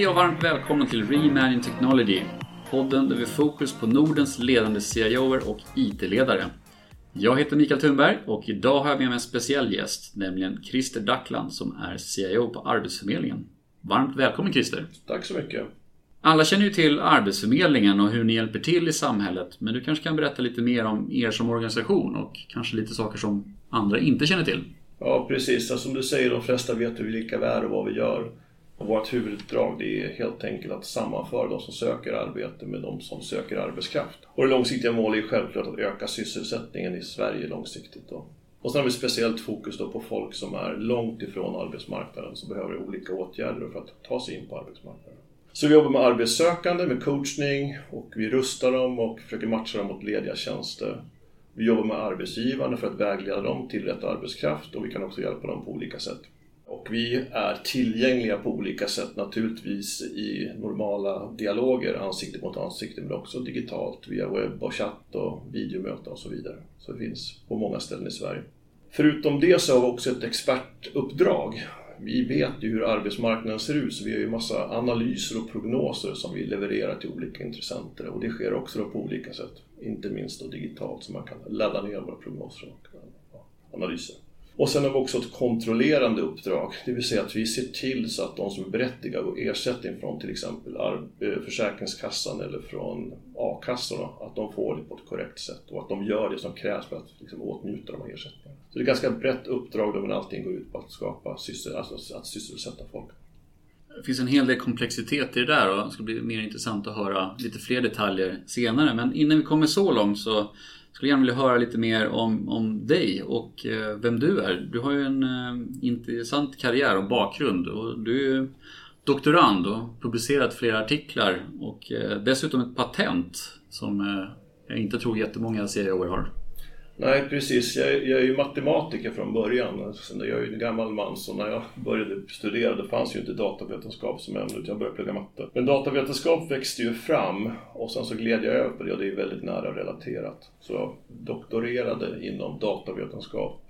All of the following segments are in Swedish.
Hej och varmt välkomna till Reimagine Technology. Podden där vi fokus på Nordens ledande CIOer och IT-ledare. Jag heter Mikael Thunberg och idag har jag med mig en speciell gäst, nämligen Christer Dackland som är CIO på Arbetsförmedlingen. Varmt välkommen Christer! Tack så mycket! Alla känner ju till Arbetsförmedlingen och hur ni hjälper till i samhället. Men du kanske kan berätta lite mer om er som organisation och kanske lite saker som andra inte känner till? Ja precis, som du säger, de flesta vet vilka vi är och vad vi gör. Och vårt huvuduppdrag det är helt enkelt att sammanföra de som söker arbete med de som söker arbetskraft. Och det långsiktiga målet är självklart att öka sysselsättningen i Sverige långsiktigt. Då. Och sen har vi speciellt fokus då på folk som är långt ifrån arbetsmarknaden som behöver olika åtgärder för att ta sig in på arbetsmarknaden. Så vi jobbar med arbetssökande, med coachning och vi rustar dem och försöker matcha dem mot lediga tjänster. Vi jobbar med arbetsgivarna för att vägleda dem till rätt arbetskraft och vi kan också hjälpa dem på olika sätt. Och vi är tillgängliga på olika sätt naturligtvis i normala dialoger ansikte mot ansikte men också digitalt via webb och chatt och videomöten och så vidare. Så det finns på många ställen i Sverige. Förutom det så har vi också ett expertuppdrag. Vi vet ju hur arbetsmarknaden ser ut så vi har ju massa analyser och prognoser som vi levererar till olika intressenter och det sker också på olika sätt. Inte minst då digitalt så man kan ladda ner våra prognoser och analyser. Och sen har vi också ett kontrollerande uppdrag, det vill säga att vi ser till så att de som är berättigade och ersättning från till exempel eh, Försäkringskassan eller från a-kassorna, att de får det på ett korrekt sätt och att de gör det som krävs för att liksom åtnjuta de här ersättningarna. Så det är ett ganska brett uppdrag där allting går ut på att skapa alltså att sysselsätta folk. Det finns en hel del komplexitet i det där och det ska bli mer intressant att höra lite fler detaljer senare. Men innan vi kommer så långt så skulle gärna vilja höra lite mer om, om dig och eh, vem du är. Du har ju en eh, intressant karriär och bakgrund och du är ju doktorand och publicerat flera artiklar och eh, dessutom ett patent som jag inte tror jättemånga CIOer har. Nej precis, jag, jag är ju matematiker från början. Jag är ju en gammal man så när jag började studera det fanns ju inte datavetenskap som ämne utan jag började plugga matte. Men datavetenskap växte ju fram och sen så gled jag över på det och det är väldigt nära relaterat. Så jag doktorerade inom datavetenskap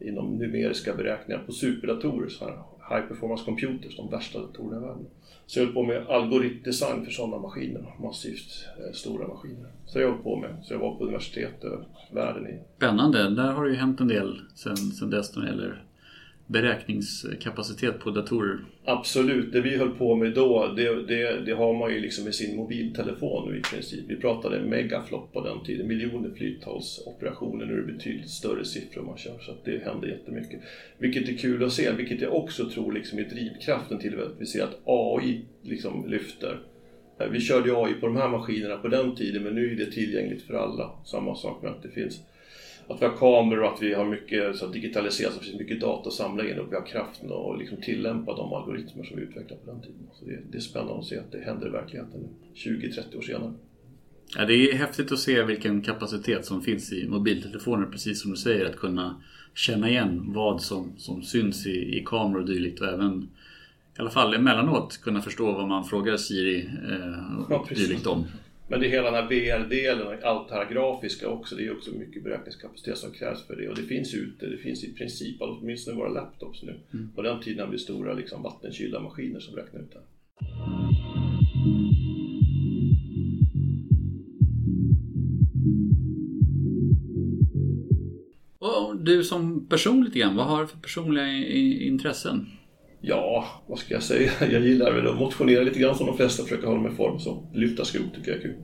inom numeriska beräkningar på superdatorer, så här high performance computers, de värsta datorerna i världen. Så jag höll på med algoritmdesign för sådana maskiner, massivt eh, stora maskiner. Så jag höll på med, så jag var på universitet och världen i. Spännande, där har det ju hänt en del sen, sen dess när det gäller beräkningskapacitet på datorer? Absolut, det vi höll på med då, det, det, det har man ju liksom i sin mobiltelefon nu i princip. Vi pratade megaflop på den tiden, miljoner flyttalsoperationer, nu är det betydligt större siffror man kör, så det händer jättemycket. Vilket är kul att se, vilket jag också tror liksom är drivkraften till att vi ser att AI liksom lyfter. Eh, vi körde ju AI på de här maskinerna på den tiden, men nu är det tillgängligt för alla. Samma sak med att det finns att vi har kameror och att vi har mycket så digitaliserat, så det finns mycket data att samla in och vi har kraften att liksom tillämpa de algoritmer som vi utvecklade på den tiden. Så det, det är spännande att se att det händer i verkligheten 20-30 år senare. Ja, det är häftigt att se vilken kapacitet som finns i mobiltelefoner, precis som du säger, att kunna känna igen vad som, som syns i, i kameror och dylikt och även i alla fall emellanåt kunna förstå vad man frågar Siri eh, och ja, dylikt om. Men det är hela den här VR-delen, allt det här grafiska också, det är också mycket beräkningskapacitet som krävs för det. Och det finns ute, det finns i princip, åtminstone i våra laptops nu. Mm. På den tiden hade vi stora liksom, vattenkylda maskiner som räknar ut det. Och du som person lite grann, vad har du för personliga intressen? Ja, vad ska jag säga? Jag gillar väl att motionera lite grann som de flesta, försöka hålla mig i form. Så lyfta skrot tycker jag är kul.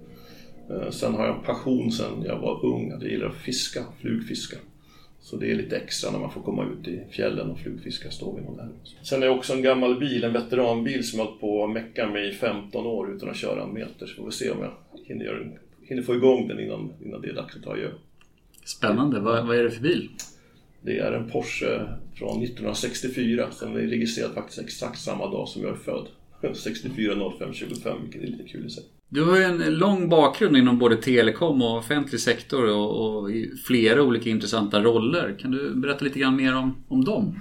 Eh, sen har jag en passion sen jag var ung, att jag gillar att fiska, flugfiska. Så det är lite extra när man får komma ut i fjällen och flugfiska, stå vid någon där. Sen är jag också en gammal bil, en veteranbil som jag hållit på att mecka med i 15 år utan att köra en meter. Så får vi se om jag hinner, göra, hinner få igång den innan, innan det är dags att ta adjö. Spännande, vad, vad är det för bil? Det är en Porsche från 1964 som är registrerad faktiskt exakt samma dag som jag är född. 64 05 25, vilket är lite kul i sig. Du har ju en lång bakgrund inom både telekom och offentlig sektor och, och i flera olika intressanta roller. Kan du berätta lite grann mer om, om dem?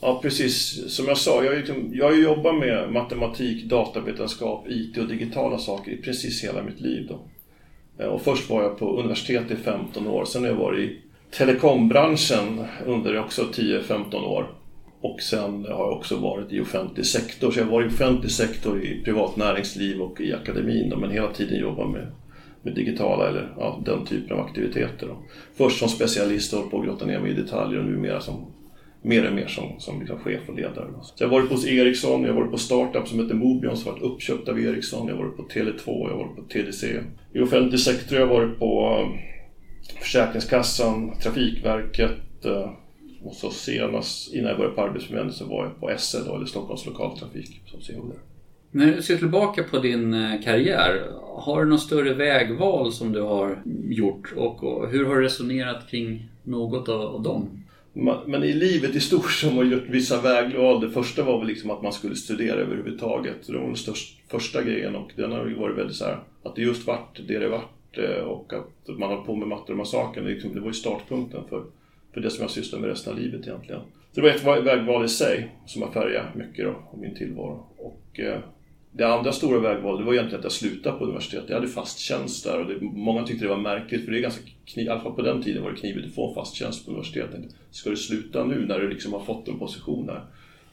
Ja precis, som jag sa, jag, liksom, jag har jobbat med matematik, datavetenskap, IT och digitala saker i precis hela mitt liv. Då. Eh, och först var jag på universitet i 15 år, sen har jag varit i telekombranschen under också 10-15 år. Och sen har jag också varit i offentlig sektor. Så jag har varit i offentlig sektor, i privat näringsliv och i akademin. Men hela tiden jobbat med, med digitala eller ja, den typen av aktiviteter. Då. Först som specialist och på att grotta ner mig i detaljer och numera som mer och mer som, som liksom chef och ledare. Så jag har varit hos Ericsson, jag har varit på startup som heter Mobion som varit uppköpt av Ericsson, jag har varit på Tele2, jag har varit på TDC. I offentlig sektor har jag varit på Försäkringskassan, Trafikverket uh, och så senast innan jag började på Arbetsförmedlingen så var jag på SL, eller Stockholms lokaltrafik som CEO När du ser tillbaka på din uh, karriär, har du något större vägval som du har gjort och hur har du resonerat kring något av dem? Men i livet i stort så har man gjort vissa vägval. Det första var väl liksom att man skulle studera överhuvudtaget. Det var den största, första grejen och den har ju varit väldigt så här, att det just vart det det vart eh, Eh, och att man har på med matte och. Liksom- det var ju startpunkten för, för det som jag sysslar med resten av livet egentligen. Så det var ett vägval i sig som har färgat mycket då, av min tillvaro. Och, eh, det andra stora vägvalet var egentligen att jag slutade på universitetet. Jag hade fast tjänst där och det, många tyckte det var märkligt för det är ganska kniv, i alla fall på den tiden var det knivigt att få en fast tjänst på universitetet. Ska du sluta nu när du liksom har fått en position där?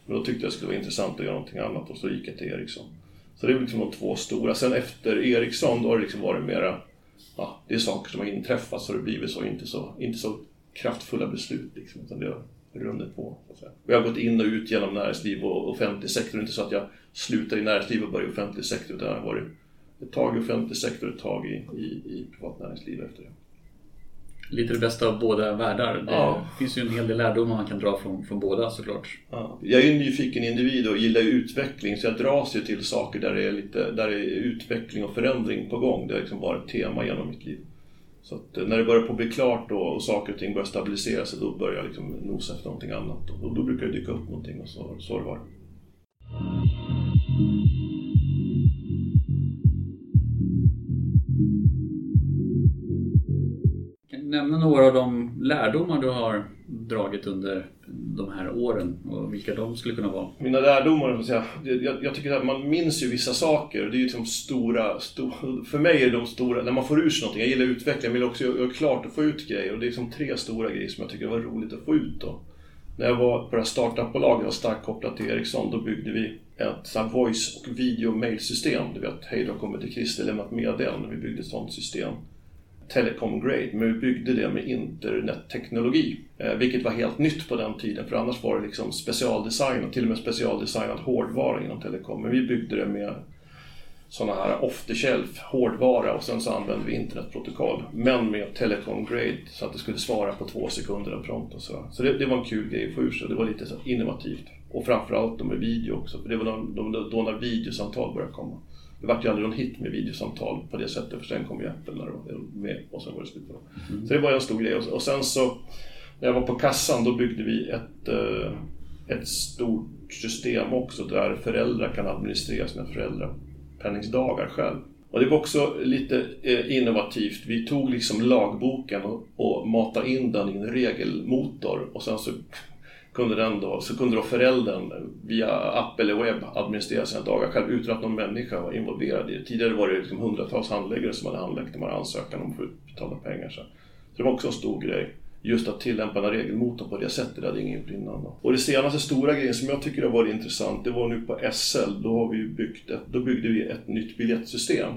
Men då tyckte jag det skulle vara intressant att göra någonting annat och så gick jag till Ericsson. Så det är liksom de två stora. Sen efter Ericsson då har det liksom varit mera, ja, det är saker som har inträffat så det har blivit så, inte så, inte så kraftfulla beslut liksom, utan det har runnit på. Så jag har gått in och ut genom näringsliv och offentlig sektor. Det är inte så att jag slutar i näringsliv och börjar i offentlig sektor utan jag har varit ett tag i offentlig sektor och ett tag i, i, i privat näringsliv efter det. Lite det bästa av båda världar. Det ja. finns ju en hel del lärdomar man kan dra från, från båda såklart. Ja. Jag är en nyfiken individ och gillar utveckling så jag dras ju till saker där det är, lite, där det är utveckling och förändring på gång. Det har liksom varit ett tema genom mitt liv. Så att eh, när det börjar på bli klart då, och saker och ting börjar stabilisera sig, då börjar jag liksom nosa efter någonting annat. Och då brukar det dyka upp någonting och så, så har det varit. Nämna några av de lärdomar du har dragit under de här åren och vilka de skulle kunna vara? Mina lärdomar, jag, jag, jag tycker att man minns ju vissa saker. Det är ju liksom stora, stora, för mig är det de stora, när man får ur sig någonting. Jag gillar utveckling, jag vill också göra klart att få ut grejer. Och det är liksom tre stora grejer som jag tycker var roligt att få ut då. När jag var på det här startupbolaget, var starkt kopplat till Ericsson, då byggde vi ett voice och video mailsystem. Du vet, hej då kommer till Christer, lämnat meddelande. Vi byggde ett sådant system. Telecom Grade, men vi byggde det med internetteknologi. Eh, vilket var helt nytt på den tiden, för annars var det liksom specialdesignat, till och med specialdesignad hårdvara inom telekom. Men vi byggde det med sådana här off the shelf hårdvara och sen så använde vi internetprotokoll. Men med telecom grade så att det skulle svara på två sekunder en prompt och så. Så det, det, var en kul grej att få ur sig. Det var lite så innovativt. Och framförallt med video också, för det var då, då när videosamtal började komma. Det vart ju aldrig någon hit med videosamtal på det sättet, för sen kom ju Apple med och sen var det slut på. Mm. Så det var en stor grej. Och sen så, när jag var på kassan, då byggde vi ett, eh, ett stort system också där föräldrar kan administrera sina föräldrapenningsdagar själv. Och det var också lite eh, innovativt. Vi tog liksom lagboken och, och matade in den i en regelmotor och sen så kunde den då, så kunde då föräldern via app eller webb administrera sina dagar själv utan att någon människa var involverad i det. Tidigare var det liksom hundratals handläggare som hade handlagt de här ansökan om att få utbetalda pengar. Så. så det var också en stor grej. Just att tillämpa den här regelmotorn på det sättet, det hade ingen gjort innan. Då. Och det senaste stora grejen som jag tycker har varit intressant, det var nu på SL. Då, har vi byggt ett, då byggde vi ett nytt biljettsystem.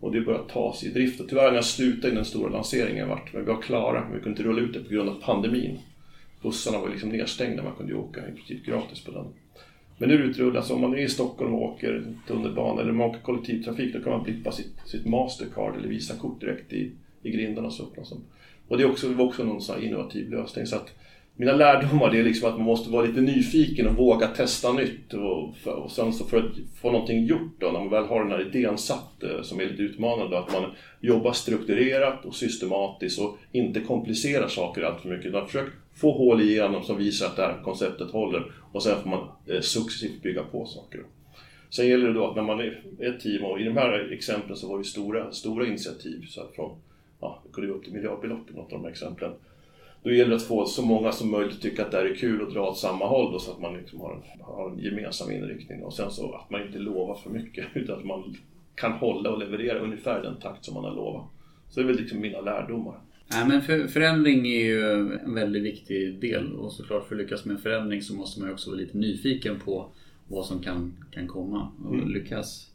Och det börjar tas i drift. Och tyvärr när jag slutade i den stora lanseringen vart, men vi var klara, men vi kunde inte rulla ut det på grund av pandemin bussarna var liksom nedstängda, man kunde ju åka i princip gratis på den. Men nu utrullas, om man är i Stockholm och åker tunnelbana eller man åker kollektivtrafik, då kan man blippa sitt, sitt Mastercard eller Visakort direkt i, i grindarna. Så och det, är också, det var också någon sån innovativ lösning. Så att mina lärdomar det är liksom att man måste vara lite nyfiken och våga testa nytt. Och, för, och sen så för att få någonting gjort då, när man väl har den här idén satt eh, som är lite utmanande, att man jobbar strukturerat och systematiskt och inte komplicerar saker allt för mycket. Utan försök få hål igenom som visar att det här konceptet håller och sen får man eh, successivt bygga på saker. Sen gäller det då att när man är ett team, och i de här exemplen så var det stora, stora initiativ, så att från, ja, det kunde gå upp till miljardbelopp i något av de här exemplen. Då gäller det att få så många som möjligt tycka att det här är kul och dra åt samma håll då, så att man liksom har, en, har en gemensam inriktning. Och sen så att man inte lovar för mycket utan att man kan hålla och leverera ungefär den takt som man har lovat. Så det är väl liksom mina lärdomar. Nej, men för, förändring är ju en väldigt viktig del och såklart för att lyckas med en förändring så måste man ju också vara lite nyfiken på vad som kan, kan komma och mm. lyckas.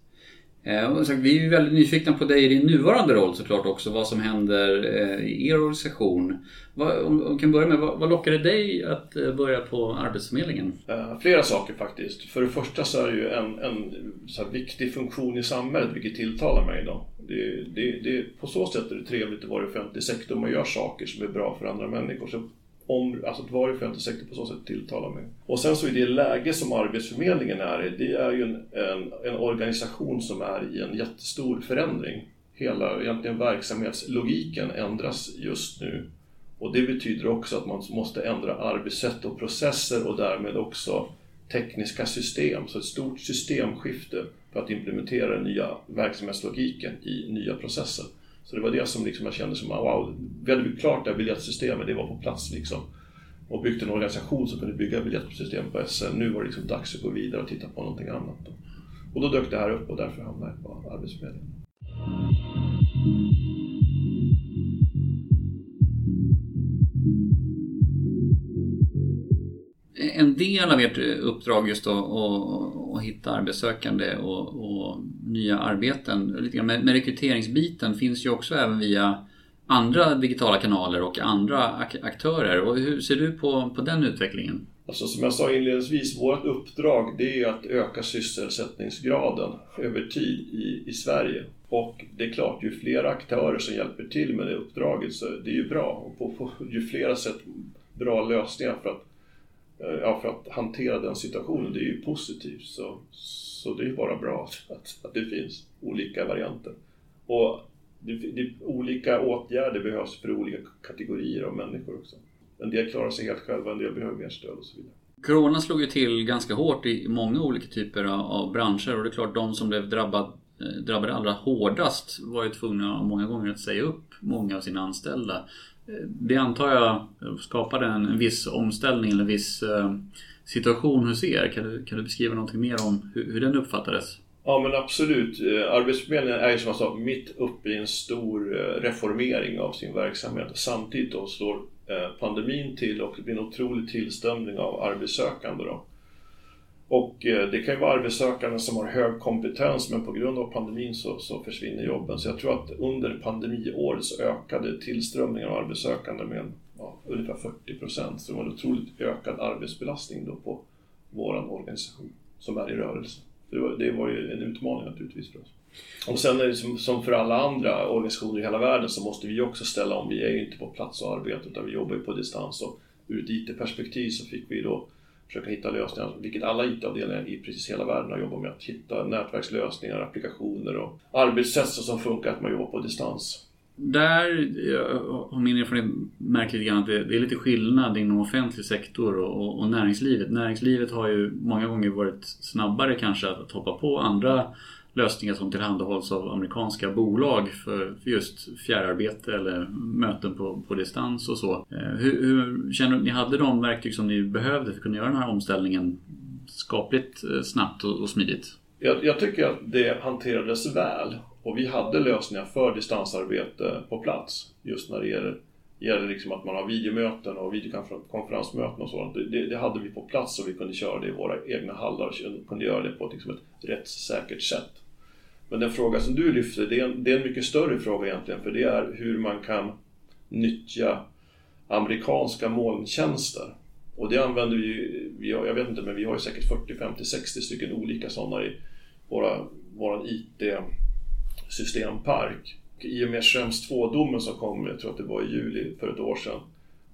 Eh, och sagt, vi är ju väldigt nyfikna på dig i din nuvarande roll såklart också, vad som händer eh, i er organisation. Om vi kan börja med, vad lockade dig att eh, börja på Arbetsförmedlingen? Flera saker faktiskt. För det första så är det ju en, en så viktig funktion i samhället, vilket tilltalar mig. idag. Det, det, det, på så sätt är det trevligt att vara i offentlig sektor, man gör saker som är bra för andra människor. Så om, alltså att i offentlig sektor på så sätt tilltalar mig. Och sen så i det läge som Arbetsförmedlingen är i, det är ju en, en, en, organisation som är i en jättestor förändring. Hela egentligen verksamhetslogiken ändras just nu. Och det betyder också att man måste ändra arbetssätt och processer och därmed också tekniska system. Så ett stort systemskifte för att implementera den nya verksamhetslogiken i nya processer. Så det var det som liksom jag kände som, ah, wow, vi hade byggt klart det här biljettsystemet, det var på plats liksom. Och byggt en organisation som kunde bygga biljettsystem på SL. Nu var det liksom dags att gå vidare och titta på någonting annat. Då. Och då dök det här upp och därför hamnade jag på Arbetsförmedlingen. En del av ert uppdrag just att, att hitta arbetssökande och, och, nya arbeten, lite grann med, med rekryteringsbiten finns ju också även via andra digitala kanaler och andra aktörer. Och hur ser du på, på den utvecklingen? Alltså som jag sa inledningsvis, vårt uppdrag det är att öka sysselsättningsgraden över tid i, i Sverige. Och det är klart, ju fler aktörer som hjälper till med det uppdraget så det är ju bra. Och på, på, ju flera sätt bra lösningar för att Eh, ja, för att hantera den situationen, det är ju positivt. Så, så det är bara bra att, att det finns olika varianter. Och det, det, olika åtgärder behövs för olika kategorier av människor också. En del klarar sig helt själva, en del behöver mer stöd och så vidare. Corona slog ju till ganska hårt i många olika typer av branscher och det är klart de som blev drabbad, eh, drabbade allra hårdast var ju tvungna många gånger att säga upp många av sina anställda. Det antar jag skapade en, en viss omställning eller en viss eh, situation hos er. Kan du, kan du beskriva någonting mer om hur, hur den uppfattades? Ja men absolut. Eh, Arbetsförmedlingen är ju som jag sa mitt uppe i en stor eh, reformering av sin verksamhet. Samtidigt då slår pandemin till och det blir en otrolig tillströmning av arbetssökande. Då. Och eh, det kan ju vara arbetssökande som har hög kompetens men på grund av pandemin så, så försvinner jobben. Så jag tror att under pandemiåret så ökade tillströmningen av arbetssökande med ja, ungefär 40 procent. Så det var en otroligt ökad arbetsbelastning då på vår organisation som är i rörelse. Det var, det var ju en utmaning naturligtvis för oss. Och sen är det som, som, för alla andra organisationer i hela världen så måste vi också ställa om. Vi är ju inte på plats och arbetar utan vi jobbar ju på distans. Och ur ett IT-perspektiv så fick vi då försöka hitta lösningar, vilket alla IT-avdelningar i precis hela världen har jobbat med, att hitta nätverkslösningar, applikationer och arbetssätt som funkar att man jobbar på distans. Där har min erfarenhet märkt lite grann att det, är lite skillnad inom offentlig sektor och, och, näringslivet. Näringslivet har ju många gånger varit snabbare kanske att hoppa på andra lösningar som tillhandahålls av amerikanska bolag för, för just fjärrarbete eller möten på, på distans och så. Eh, hur, hur känner du, ni hade de verktyg som ni behövde för att kunna göra den här omställningen skapligt eh, snabbt och, och smidigt? Jag, jag, tycker att det hanterades väl och vi hade lösningar för distansarbete på plats just när det gäller gäller liksom att man har videomöten och videokonferensmöten och sådant. Det, det, hade vi på plats och vi kunde köra det i våra egna hallar och kunde göra det på ett, liksom ett rättssäkert sätt. Men den fråga som du lyfter, det är, en, det är en mycket större fråga egentligen, för det är hur man kan nyttja amerikanska molntjänster. Och det använder vi, vi har, jag vet inte, men vi har ju säkert 40, 50, 60 stycken olika sådana i våra, vår IT-systempark. I och med Schrems 2-domen som kom, jag tror att det var i juli för ett år sedan,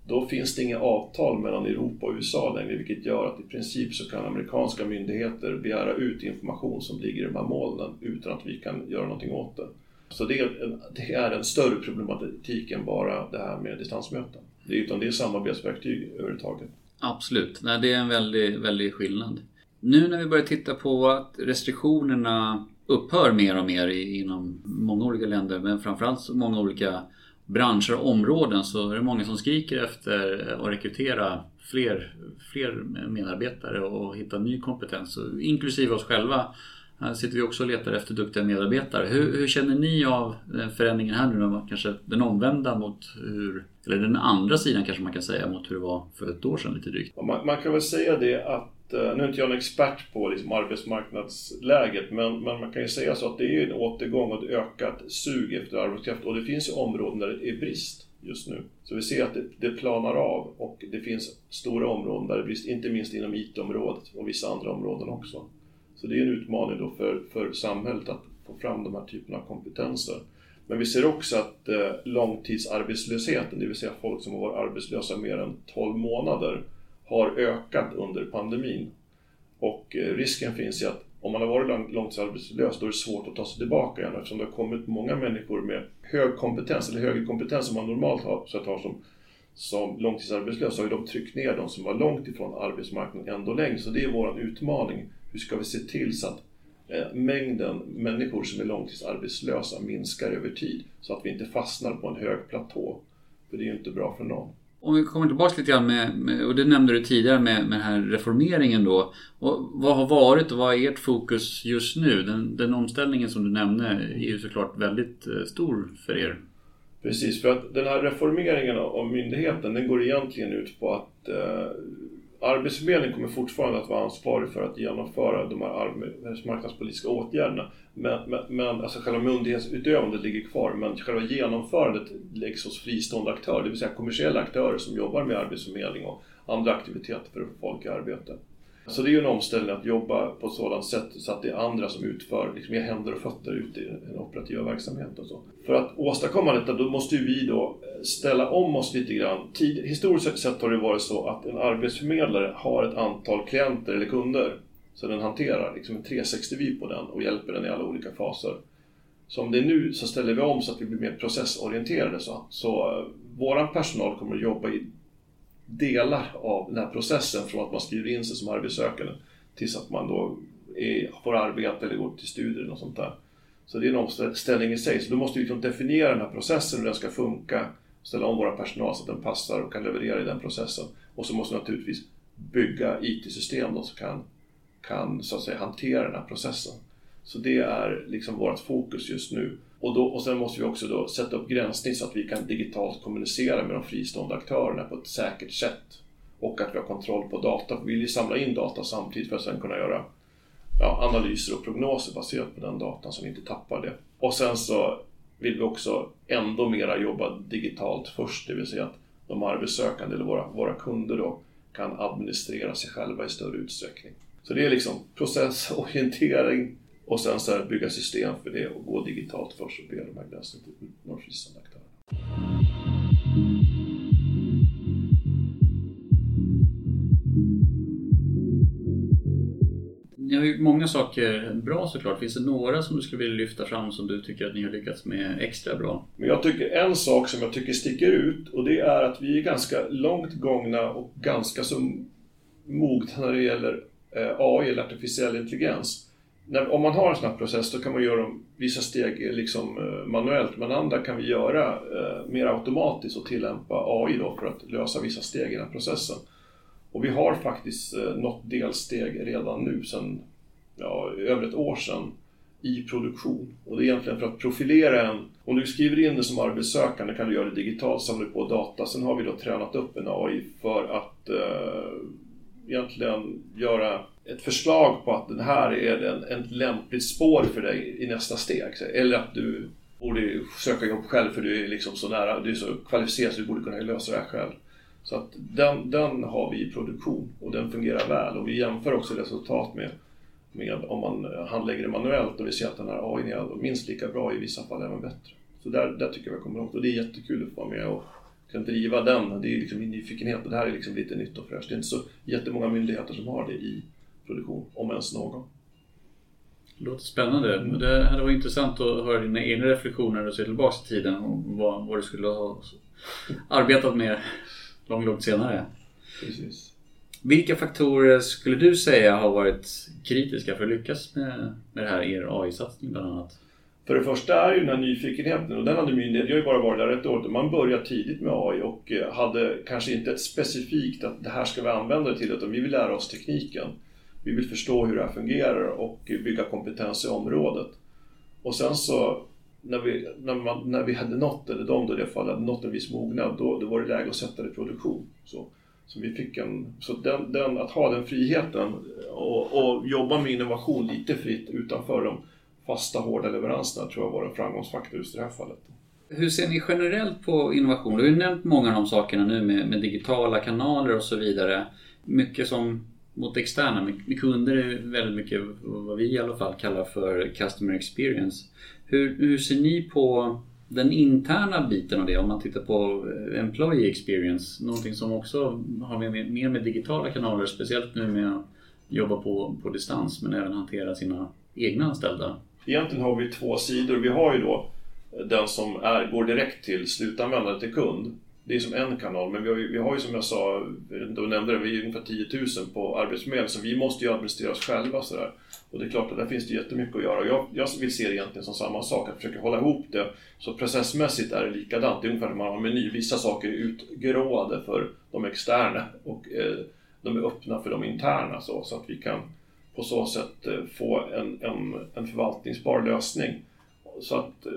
då finns det inga avtal mellan Europa och USA längre vilket gör att i princip så kan amerikanska myndigheter begära ut information som ligger i de här molnen utan att vi kan göra någonting åt det. Så det är en, det är en större problematik än bara det här med distansmöten. Det är, utan det är samarbetsverktyg överhuvudtaget. Absolut, Nej, det är en väldig, väldig skillnad. Nu när vi börjar titta på att restriktionerna upphör mer och mer inom många olika länder men framförallt många olika branscher och områden så är det många som skriker efter att rekrytera fler, fler medarbetare och hitta ny kompetens. Inklusive oss själva Här sitter vi också och letar efter duktiga medarbetare. Hur, hur känner ni av den förändringen här nu? Kanske den omvända mot hur, eller den andra sidan kanske man kan säga mot hur det var för ett år sedan lite drygt. Man, man kan väl säga det att, Eh, nu är inte jag en expert på liksom arbetsmarknadsläget, men, men man kan ju säga så att det är en återgång och ett ökat sug efter arbetskraft och det finns ju områden där det är brist just nu. Så vi ser att det, det planar av och det finns stora områden där det är brist, inte minst inom IT-området och vissa andra områden också. Så det är en utmaning då för, för samhället att få fram de här typerna av kompetenser. Men vi ser också att eh, långtidsarbetslösheten, det vill säga folk som har varit arbetslösa mer än 12 månader, har ökat under pandemin. Och eh, risken finns ju att om man har varit långtidsarbetslös då är det svårt att ta sig tillbaka igen eftersom det har kommit många människor med hög kompetens, eller högre kompetens som man normalt har, så har som, som långtidsarbetslösa, så har ju de tryckt ner de som var långt ifrån arbetsmarknaden ändå längre. Så det är vår utmaning. Hur ska vi se till så att eh, mängden människor som är långtidsarbetslösa minskar över tid så att vi inte fastnar på en hög platå? För det är ju inte bra för någon. Om vi kommer tillbaka lite grann med, med, och det nämnde du tidigare med, med den här reformeringen då. Och vad har varit och vad är ert fokus just nu? Den, den omställningen som du nämnde är ju såklart väldigt eh, stor för er. Precis, för att den här reformeringen av myndigheten den går egentligen ut på att eh, Arbetsförmedlingen kommer fortfarande att vara ansvarig för att genomföra de här arbetsmarknadspolitiska åtgärderna. Men, men, men alltså själva myndighetsutövandet ligger kvar, men själva genomförandet läggs hos fristående aktörer, det vill säga kommersiella aktörer som jobbar med arbetsförmedling och andra aktiviteter för att få folk i arbete. Så det är ju en omställning att jobba på ett sådant sätt så att det är andra som utför, liksom ger händer och fötter ute i den operativa verksamheten. Och så. För att åstadkomma detta då måste ju vi då eh, ställa om oss lite grann. Tid, historiskt sett har det varit så att en arbetsförmedlare har ett antal klienter eller kunder som den hanterar, liksom en 360-vy på den och hjälper den i alla olika faser. Som det är nu så ställer vi om så att vi blir mer processorienterade. Så, så eh, vår personal kommer att jobba i delar av den här processen från att man skriver in sig som arbetssökande tills att man då är, får arbete eller går till studier eller något sånt där. Så det är en omställning i sig. Så då måste vi liksom definiera den här processen, hur den ska funka, ställa om våra personal så att den passar och kan leverera i den processen. Och så måste vi naturligtvis bygga IT-system som kan, kan så att säga, hantera den här processen. Så det är liksom vårt fokus just nu. Och, då, och sen måste vi också då sätta upp gränssnitt så att vi kan digitalt kommunicera med de fristående aktörerna på ett säkert sätt. Och att vi har kontroll på data. Vi vill ju samla in data samtidigt för att sen kunna göra ja, analyser och prognoser baserat på den datan så vi inte tappar det. Och sen så vill vi också ändå mera jobba digitalt först, det vill säga att de arbetssökande eller våra, våra kunder då kan administrera sig själva i större utsträckning. Så det är liksom processorientering och sen så bygga system för det och gå digitalt först och be de här gränserna till de fristående aktörerna. Ni har ju många saker bra såklart. Finns det några som du skulle vilja lyfta fram som du tycker att ni har lyckats med extra bra? Men jag tycker en sak som jag tycker sticker ut och det är att vi är ganska långt gångna och ganska så mogna när det gäller eh, AI eller artificiell intelligens när, om man har en sån här process då kan man göra vissa steg liksom, eh, manuellt men andra kan vi göra eh, mer automatiskt och tillämpa AI då för att lösa vissa steg i den här processen. Och vi har faktiskt eh, nått delsteg redan nu sedan ja, över ett år sedan i produktion. Och det är egentligen för att profilera en... Om du skriver in det som arbetssökande kan du göra det digitalt, samla på data. Sen har vi då tränat upp en AI för att eh, egentligen göra ett förslag på att det här är en, en lämpligt spår för dig i nästa steg. Eller att du borde söka jobb själv för du är liksom så nära, du är så kvalificerad så du borde kunna lösa det här själv. Så att den, den har vi i produktion och den fungerar väl och vi jämför också resultat med, med om man handlägger det manuellt och vi ser att den här AI är minst lika bra, i vissa fall även bättre. Så där, där tycker jag vi kommer långt och det är jättekul att få vara med och kan driva den. Det är liksom min nyfikenhet och det här är liksom lite nytt och fräscht. Det är inte så jättemånga myndigheter som har det i produktion, om ens någon. Det låter spännande. Mm. Det hade varit intressant att höra dina egna reflektioner och se tillbaka i tiden och vad, vad du skulle ha arbetat med långt, långt senare. Precis. Vilka faktorer skulle du säga har varit kritiska för att lyckas med, med det här, er AI-satsning bland annat? För det första är ju den här nyfikenheten och den hade myndigheten, jag har ju bara varit där ett år, man började tidigt med AI och hade kanske inte ett specifikt att det här ska vi använda det till utan vi vill lära oss tekniken. Vi vill förstå hur det här fungerar och bygga kompetens i området. Och sen så när vi, när, man, när vi hade nått, eller de då i det fallet, hade nått en viss mognad, då, då var det läge att sätta det i produktion. Så, så, vi fick en, så den, den, att ha den friheten och, och jobba med innovation lite fritt utanför de fasta hårda leveranserna tror jag var en framgångsfaktor just i det här fallet. Hur ser ni generellt på innovation? Du har ju nämnt många av de sakerna nu med, med digitala kanaler och så vidare. Mycket som mot externa, med kunder är väldigt mycket vad vi i alla fall kallar för customer experience. Hur, hur ser ni på den interna biten av det om man tittar på eh, employee experience? Någonting som också har med, mer med digitala kanaler, speciellt nu med att jobba på, på distans men även hantera sina egna anställda. Egentligen har vi två sidor. Vi har ju då den som är, går direkt till slutanvändare till kund. Det är som en kanal, men vi har ju, vi har ju som jag sa, du nämnde det, vi är ungefär 10 000 på Arbetsförmedlingen, så vi måste ju administrera oss själva. Så där. Och det är klart att där finns det jättemycket att göra. Jag, jag vill se det egentligen som samma sak, att försöka hålla ihop det. Så processmässigt är det likadant. Det är ungefär som man har en meny. Vissa saker är utgråade för de externa och eh, de är öppna för de interna. Så, så att vi kan på så sätt eh, få en, en, en förvaltningsbar lösning. Så att, eh,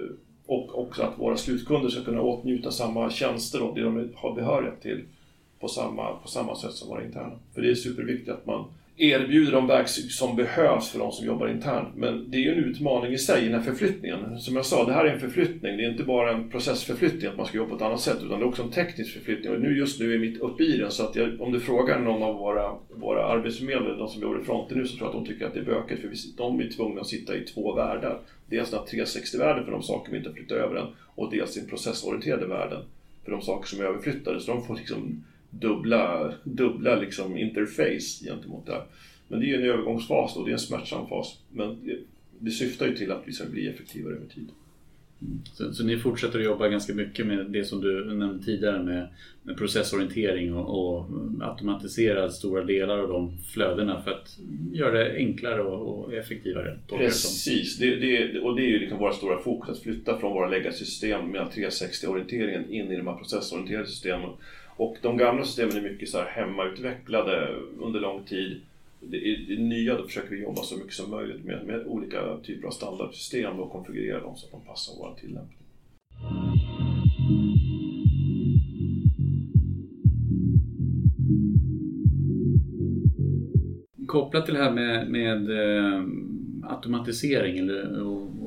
och också att våra slutkunder ska kunna åtnjuta samma tjänster och det de har behörighet till på samma, på samma sätt som våra interna. För det är superviktigt att man erbjuder de verktyg som behövs för de som jobbar internt. Men det är ju en utmaning i sig, den här förflyttningen. Som jag sa, det här är en förflyttning. Det är inte bara en processförflyttning, att man ska jobba på ett annat sätt, utan det är också en teknisk förflyttning. Och nu, just nu är mitt uppe i den, så att jag, om du frågar någon av våra, våra arbetsförmedlare, de som jobbar i fronten nu, så tror jag att de tycker att det är bökigt, för vi, de är tvungna att sitta i två världar. Dels den 360-världen för de saker vi inte har flyttat över än, och dels den processorienterade världen för de saker som är överflyttade. Så de får liksom dubbla, dubbla liksom interface gentemot det. Men det är ju en övergångsfas och det är en smärtsam fas. Men det, det syftar ju till att vi ska bli effektivare över tid. Mm. Så, så, ni fortsätter att jobba ganska mycket med det som du nämnde tidigare med, med processorientering och, och automatisera stora delar av de flödena för att göra det enklare och, och effektivare? Precis, det, det, och det är ju liksom våra stora fokus, att flytta från våra legacy-system med 360-orienteringen in i de här processorienterade systemen. Och de gamla systemen är mycket så här hemmautvecklade under lång tid. Det, i det nya då försöker vi jobba så mycket som möjligt med, med olika typer av standardsystem och konfigurera dem så att de passar vår tillämpning. Kopplat till det här med, med eh, automatisering eller, och,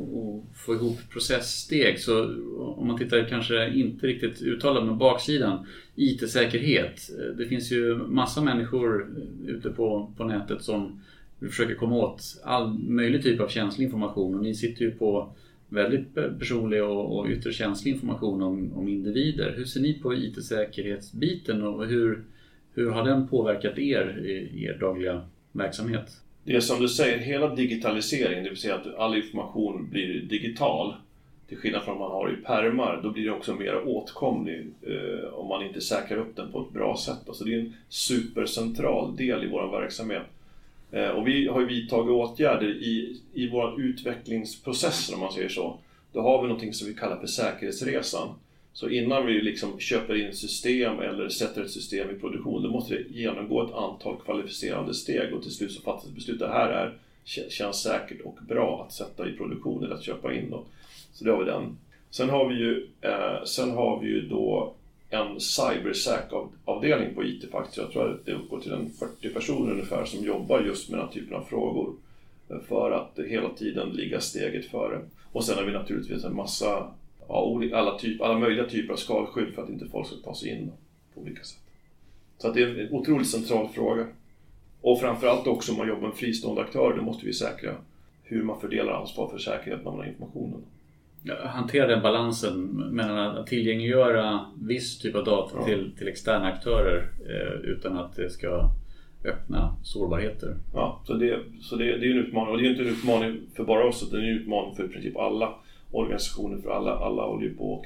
få ihop processsteg så om man tittar kanske inte riktigt uttalat men baksidan IT-säkerhet. Det finns ju massa människor ute på, på nätet som försöker komma åt all möjlig typ av känslig information och ni sitter ju på väldigt personlig och, och ytterst känslig information om, om individer. Hur ser ni på IT-säkerhetsbiten och hur, hur har den påverkat er i er dagliga verksamhet? Det är som du säger, hela digitaliseringen, det vill säga att all information blir digital, till skillnad från vad man har i permar, då blir det också mer åtkomlig eh, om man inte säkrar upp den på ett bra sätt. Alltså det är en supercentral del i vår verksamhet. Eh, och vi har ju vidtagit åtgärder i, i vår utvecklingsprocess, om man säger så. Då har vi någonting som vi kallar för säkerhetsresan. Så innan vi liksom köper in system eller sätter ett system i produktion, då måste det genomgå ett antal kvalificerande steg och till slut så fattas beslut. Det här är, känns säkert och bra att sätta i produktion eller att köpa in. Då. Så det har vi den. Sen har vi ju, eh, sen har vi ju då en cybersäk-avdelning på IT faktiskt. Jag tror att det uppgår till en 40 personer ungefär som jobbar just med den här typen av frågor. Eh, för att hela tiden ligga steget före. Och sen har vi naturligtvis en massa, ja, alla, typ, alla möjliga typer av skalskydd för att inte folk ska ta sig in på olika sätt. Så att det är en otroligt central fråga. Och framförallt också om man jobbar med fristående aktörer, då måste vi säkra hur man fördelar ansvar för säkerheten av den här informationen hantera den balansen mellan att tillgängliggöra viss typ av data ja. till, till externa aktörer eh, utan att det ska öppna sårbarheter. Ja, så det, så det, det är en utmaning. Och det är inte en utmaning för bara oss, utan det är en utmaning för i princip alla organisationer, för alla, alla håller ju på att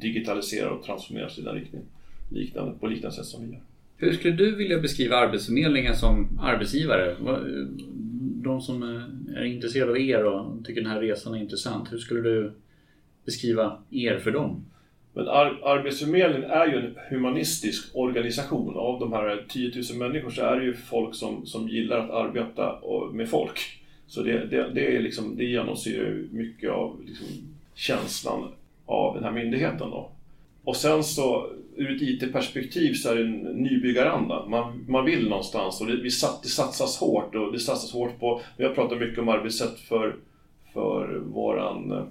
digitalisera och transformera sig i den riktningen. Liknande, på liknande sätt som vi gör. Hur skulle du vilja beskriva Arbetsförmedlingen som arbetsgivare? de som är intresserade av er och tycker den här resan är intressant, hur skulle du beskriva er för dem? Men ar Arbetsförmedlingen är ju en humanistisk organisation. Av de här 10 000 människor så är det ju folk som, som gillar att arbeta med folk. Så det, det, det, är liksom, det genomsyrar mycket av liksom känslan av den här myndigheten. Då. Och sen så ur ett IT-perspektiv så är det en nybyggaranda. Man, man vill någonstans och det, vi sat, det satsas hårt och det satsas hårt på, vi har pratat mycket om arbetssätt för, för våran eh,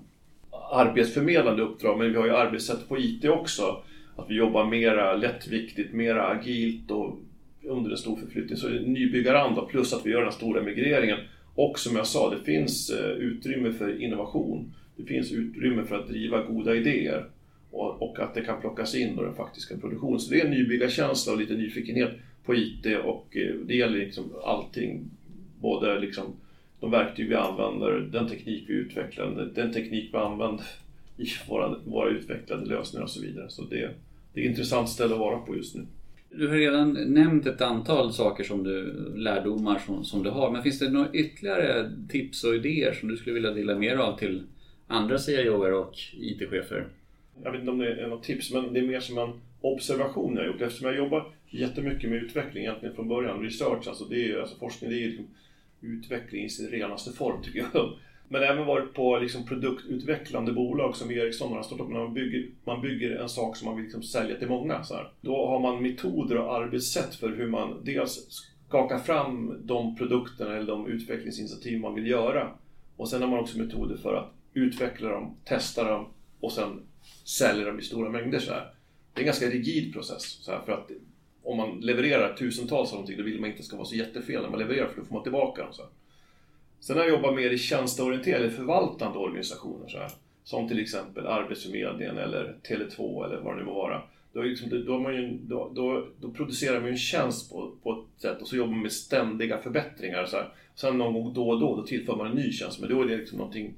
arbetsförmedlande uppdrag men vi har ju arbetssätt på IT också. Att vi jobbar mera lättviktigt, mera agilt och under en stor förflyttning. Så det är nybyggaranda plus att vi gör den stora migreringen. Och som jag sa, det finns eh, utrymme för innovation. Det finns utrymme för att driva goda idéer och, och att det kan plockas in i den faktiska produktionen. Så det är en nybyggarkänsla och lite nyfikenhet på IT och eh, det gäller liksom allting. Både liksom de verktyg vi använder, den teknik vi utvecklar, den teknik vi använder i våra, våra utvecklade lösningar och så vidare. Så det, det är ett intressant ställe att vara på just nu. Du har redan nämnt ett antal saker som du, lärdomar som, som du har. Men finns det några ytterligare tips och idéer som du skulle vilja dela mer av till andra CIOer och IT-chefer? Jag vet inte om det är något tips, men det är mer som en observation jag har gjort. Eftersom jag jobbar jättemycket med utveckling egentligen från början, research, alltså, det är, alltså forskning, det är liksom utveckling i sin renaste form tycker jag. Men även varit på liksom produktutvecklande bolag som Ericsson har startat man bygger, man bygger en sak som man vill liksom sälja till många. Så här. Då har man metoder och arbetssätt för hur man dels skakar fram de produkterna eller de utvecklingsinitiativ man vill göra. Och sen har man också metoder för att utveckla dem, testa dem och sen sälja dem i stora mängder. Så här. Det är en ganska rigid process. Så här, för att om man levererar tusentals av någonting, då vill man inte att det ska vara så jättefel när man levererar, för då får man tillbaka dem. Så här. Sen har jag jobbat mer i tjänsteorienterade, förvaltande organisationer. Så här, som till exempel Arbetsförmedlingen eller Tele2 eller vad det nu må vara. Då, liksom, då, man ju, då, då, då, producerar man ju en tjänst på, på ett sätt och så jobbar man med ständiga förbättringar. Så här. Sen någon gång då och då, då tillför man en ny tjänst. Men då är det liksom någonting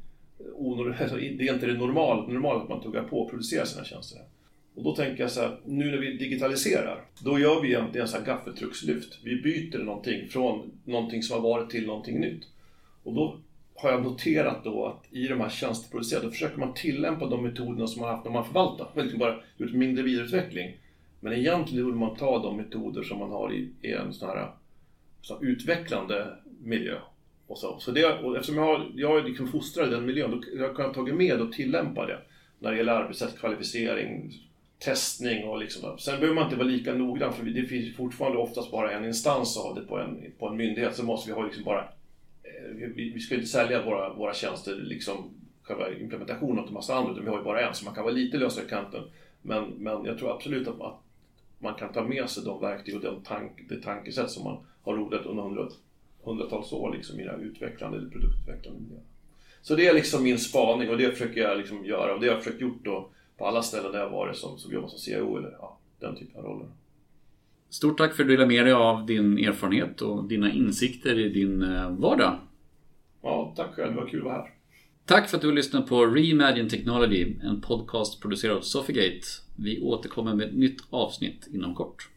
alltså, det är inte det normala, normala att man tuggar på och producerar sina tjänster. Och då tänker jag så här, nu när vi digitaliserar, då gör vi egentligen en gaffeltruckslyft. Vi byter någonting från någonting som har varit till någonting nytt. Och då har jag noterat då att i de här tjänsteproducerade, då försöker man tillämpa de metoderna som man haft när man förvaltar. Man liksom bara gjort mindre vidareutveckling. Men egentligen borde man ta de metoder som man har i, i en sån här så utvecklande miljö. Och så. Så det, och eftersom jag, har, jag är liksom fostrad i den miljön, då jag kan jag tagit med och tillämpa det. När det gäller arbetssätt, kvalificering, testning och liksom. Sen behöver man inte vara lika noggrann för det finns fortfarande oftast bara en instans av det på en, på en myndighet. Så måste vi ha liksom bara vi, vi ska inte sälja våra, våra tjänster, liksom själva implementationen till massa andra, utan vi har ju bara en, så man kan vara lite lösare i kanten. Men, men jag tror absolut att man, man kan ta med sig de verktyg och den tank, det tankesätt som man har rodat under hundratals år liksom, i den här utvecklande eller produktutvecklande miljön. Så det är liksom min spaning och det försöker jag liksom göra och det har jag försökt gjort då på alla ställen där jag varit som, som jobbar som CIO eller ja, den typen av roller. Stort tack för att du delade med dig av din erfarenhet och dina insikter i din eh, vardag. Ja, tack själv. Det var kul att vara här. Tack för att du har lyssnat på Reimagine Technology, en podcast producerad av Sofigate. Vi återkommer med ett nytt avsnitt inom kort.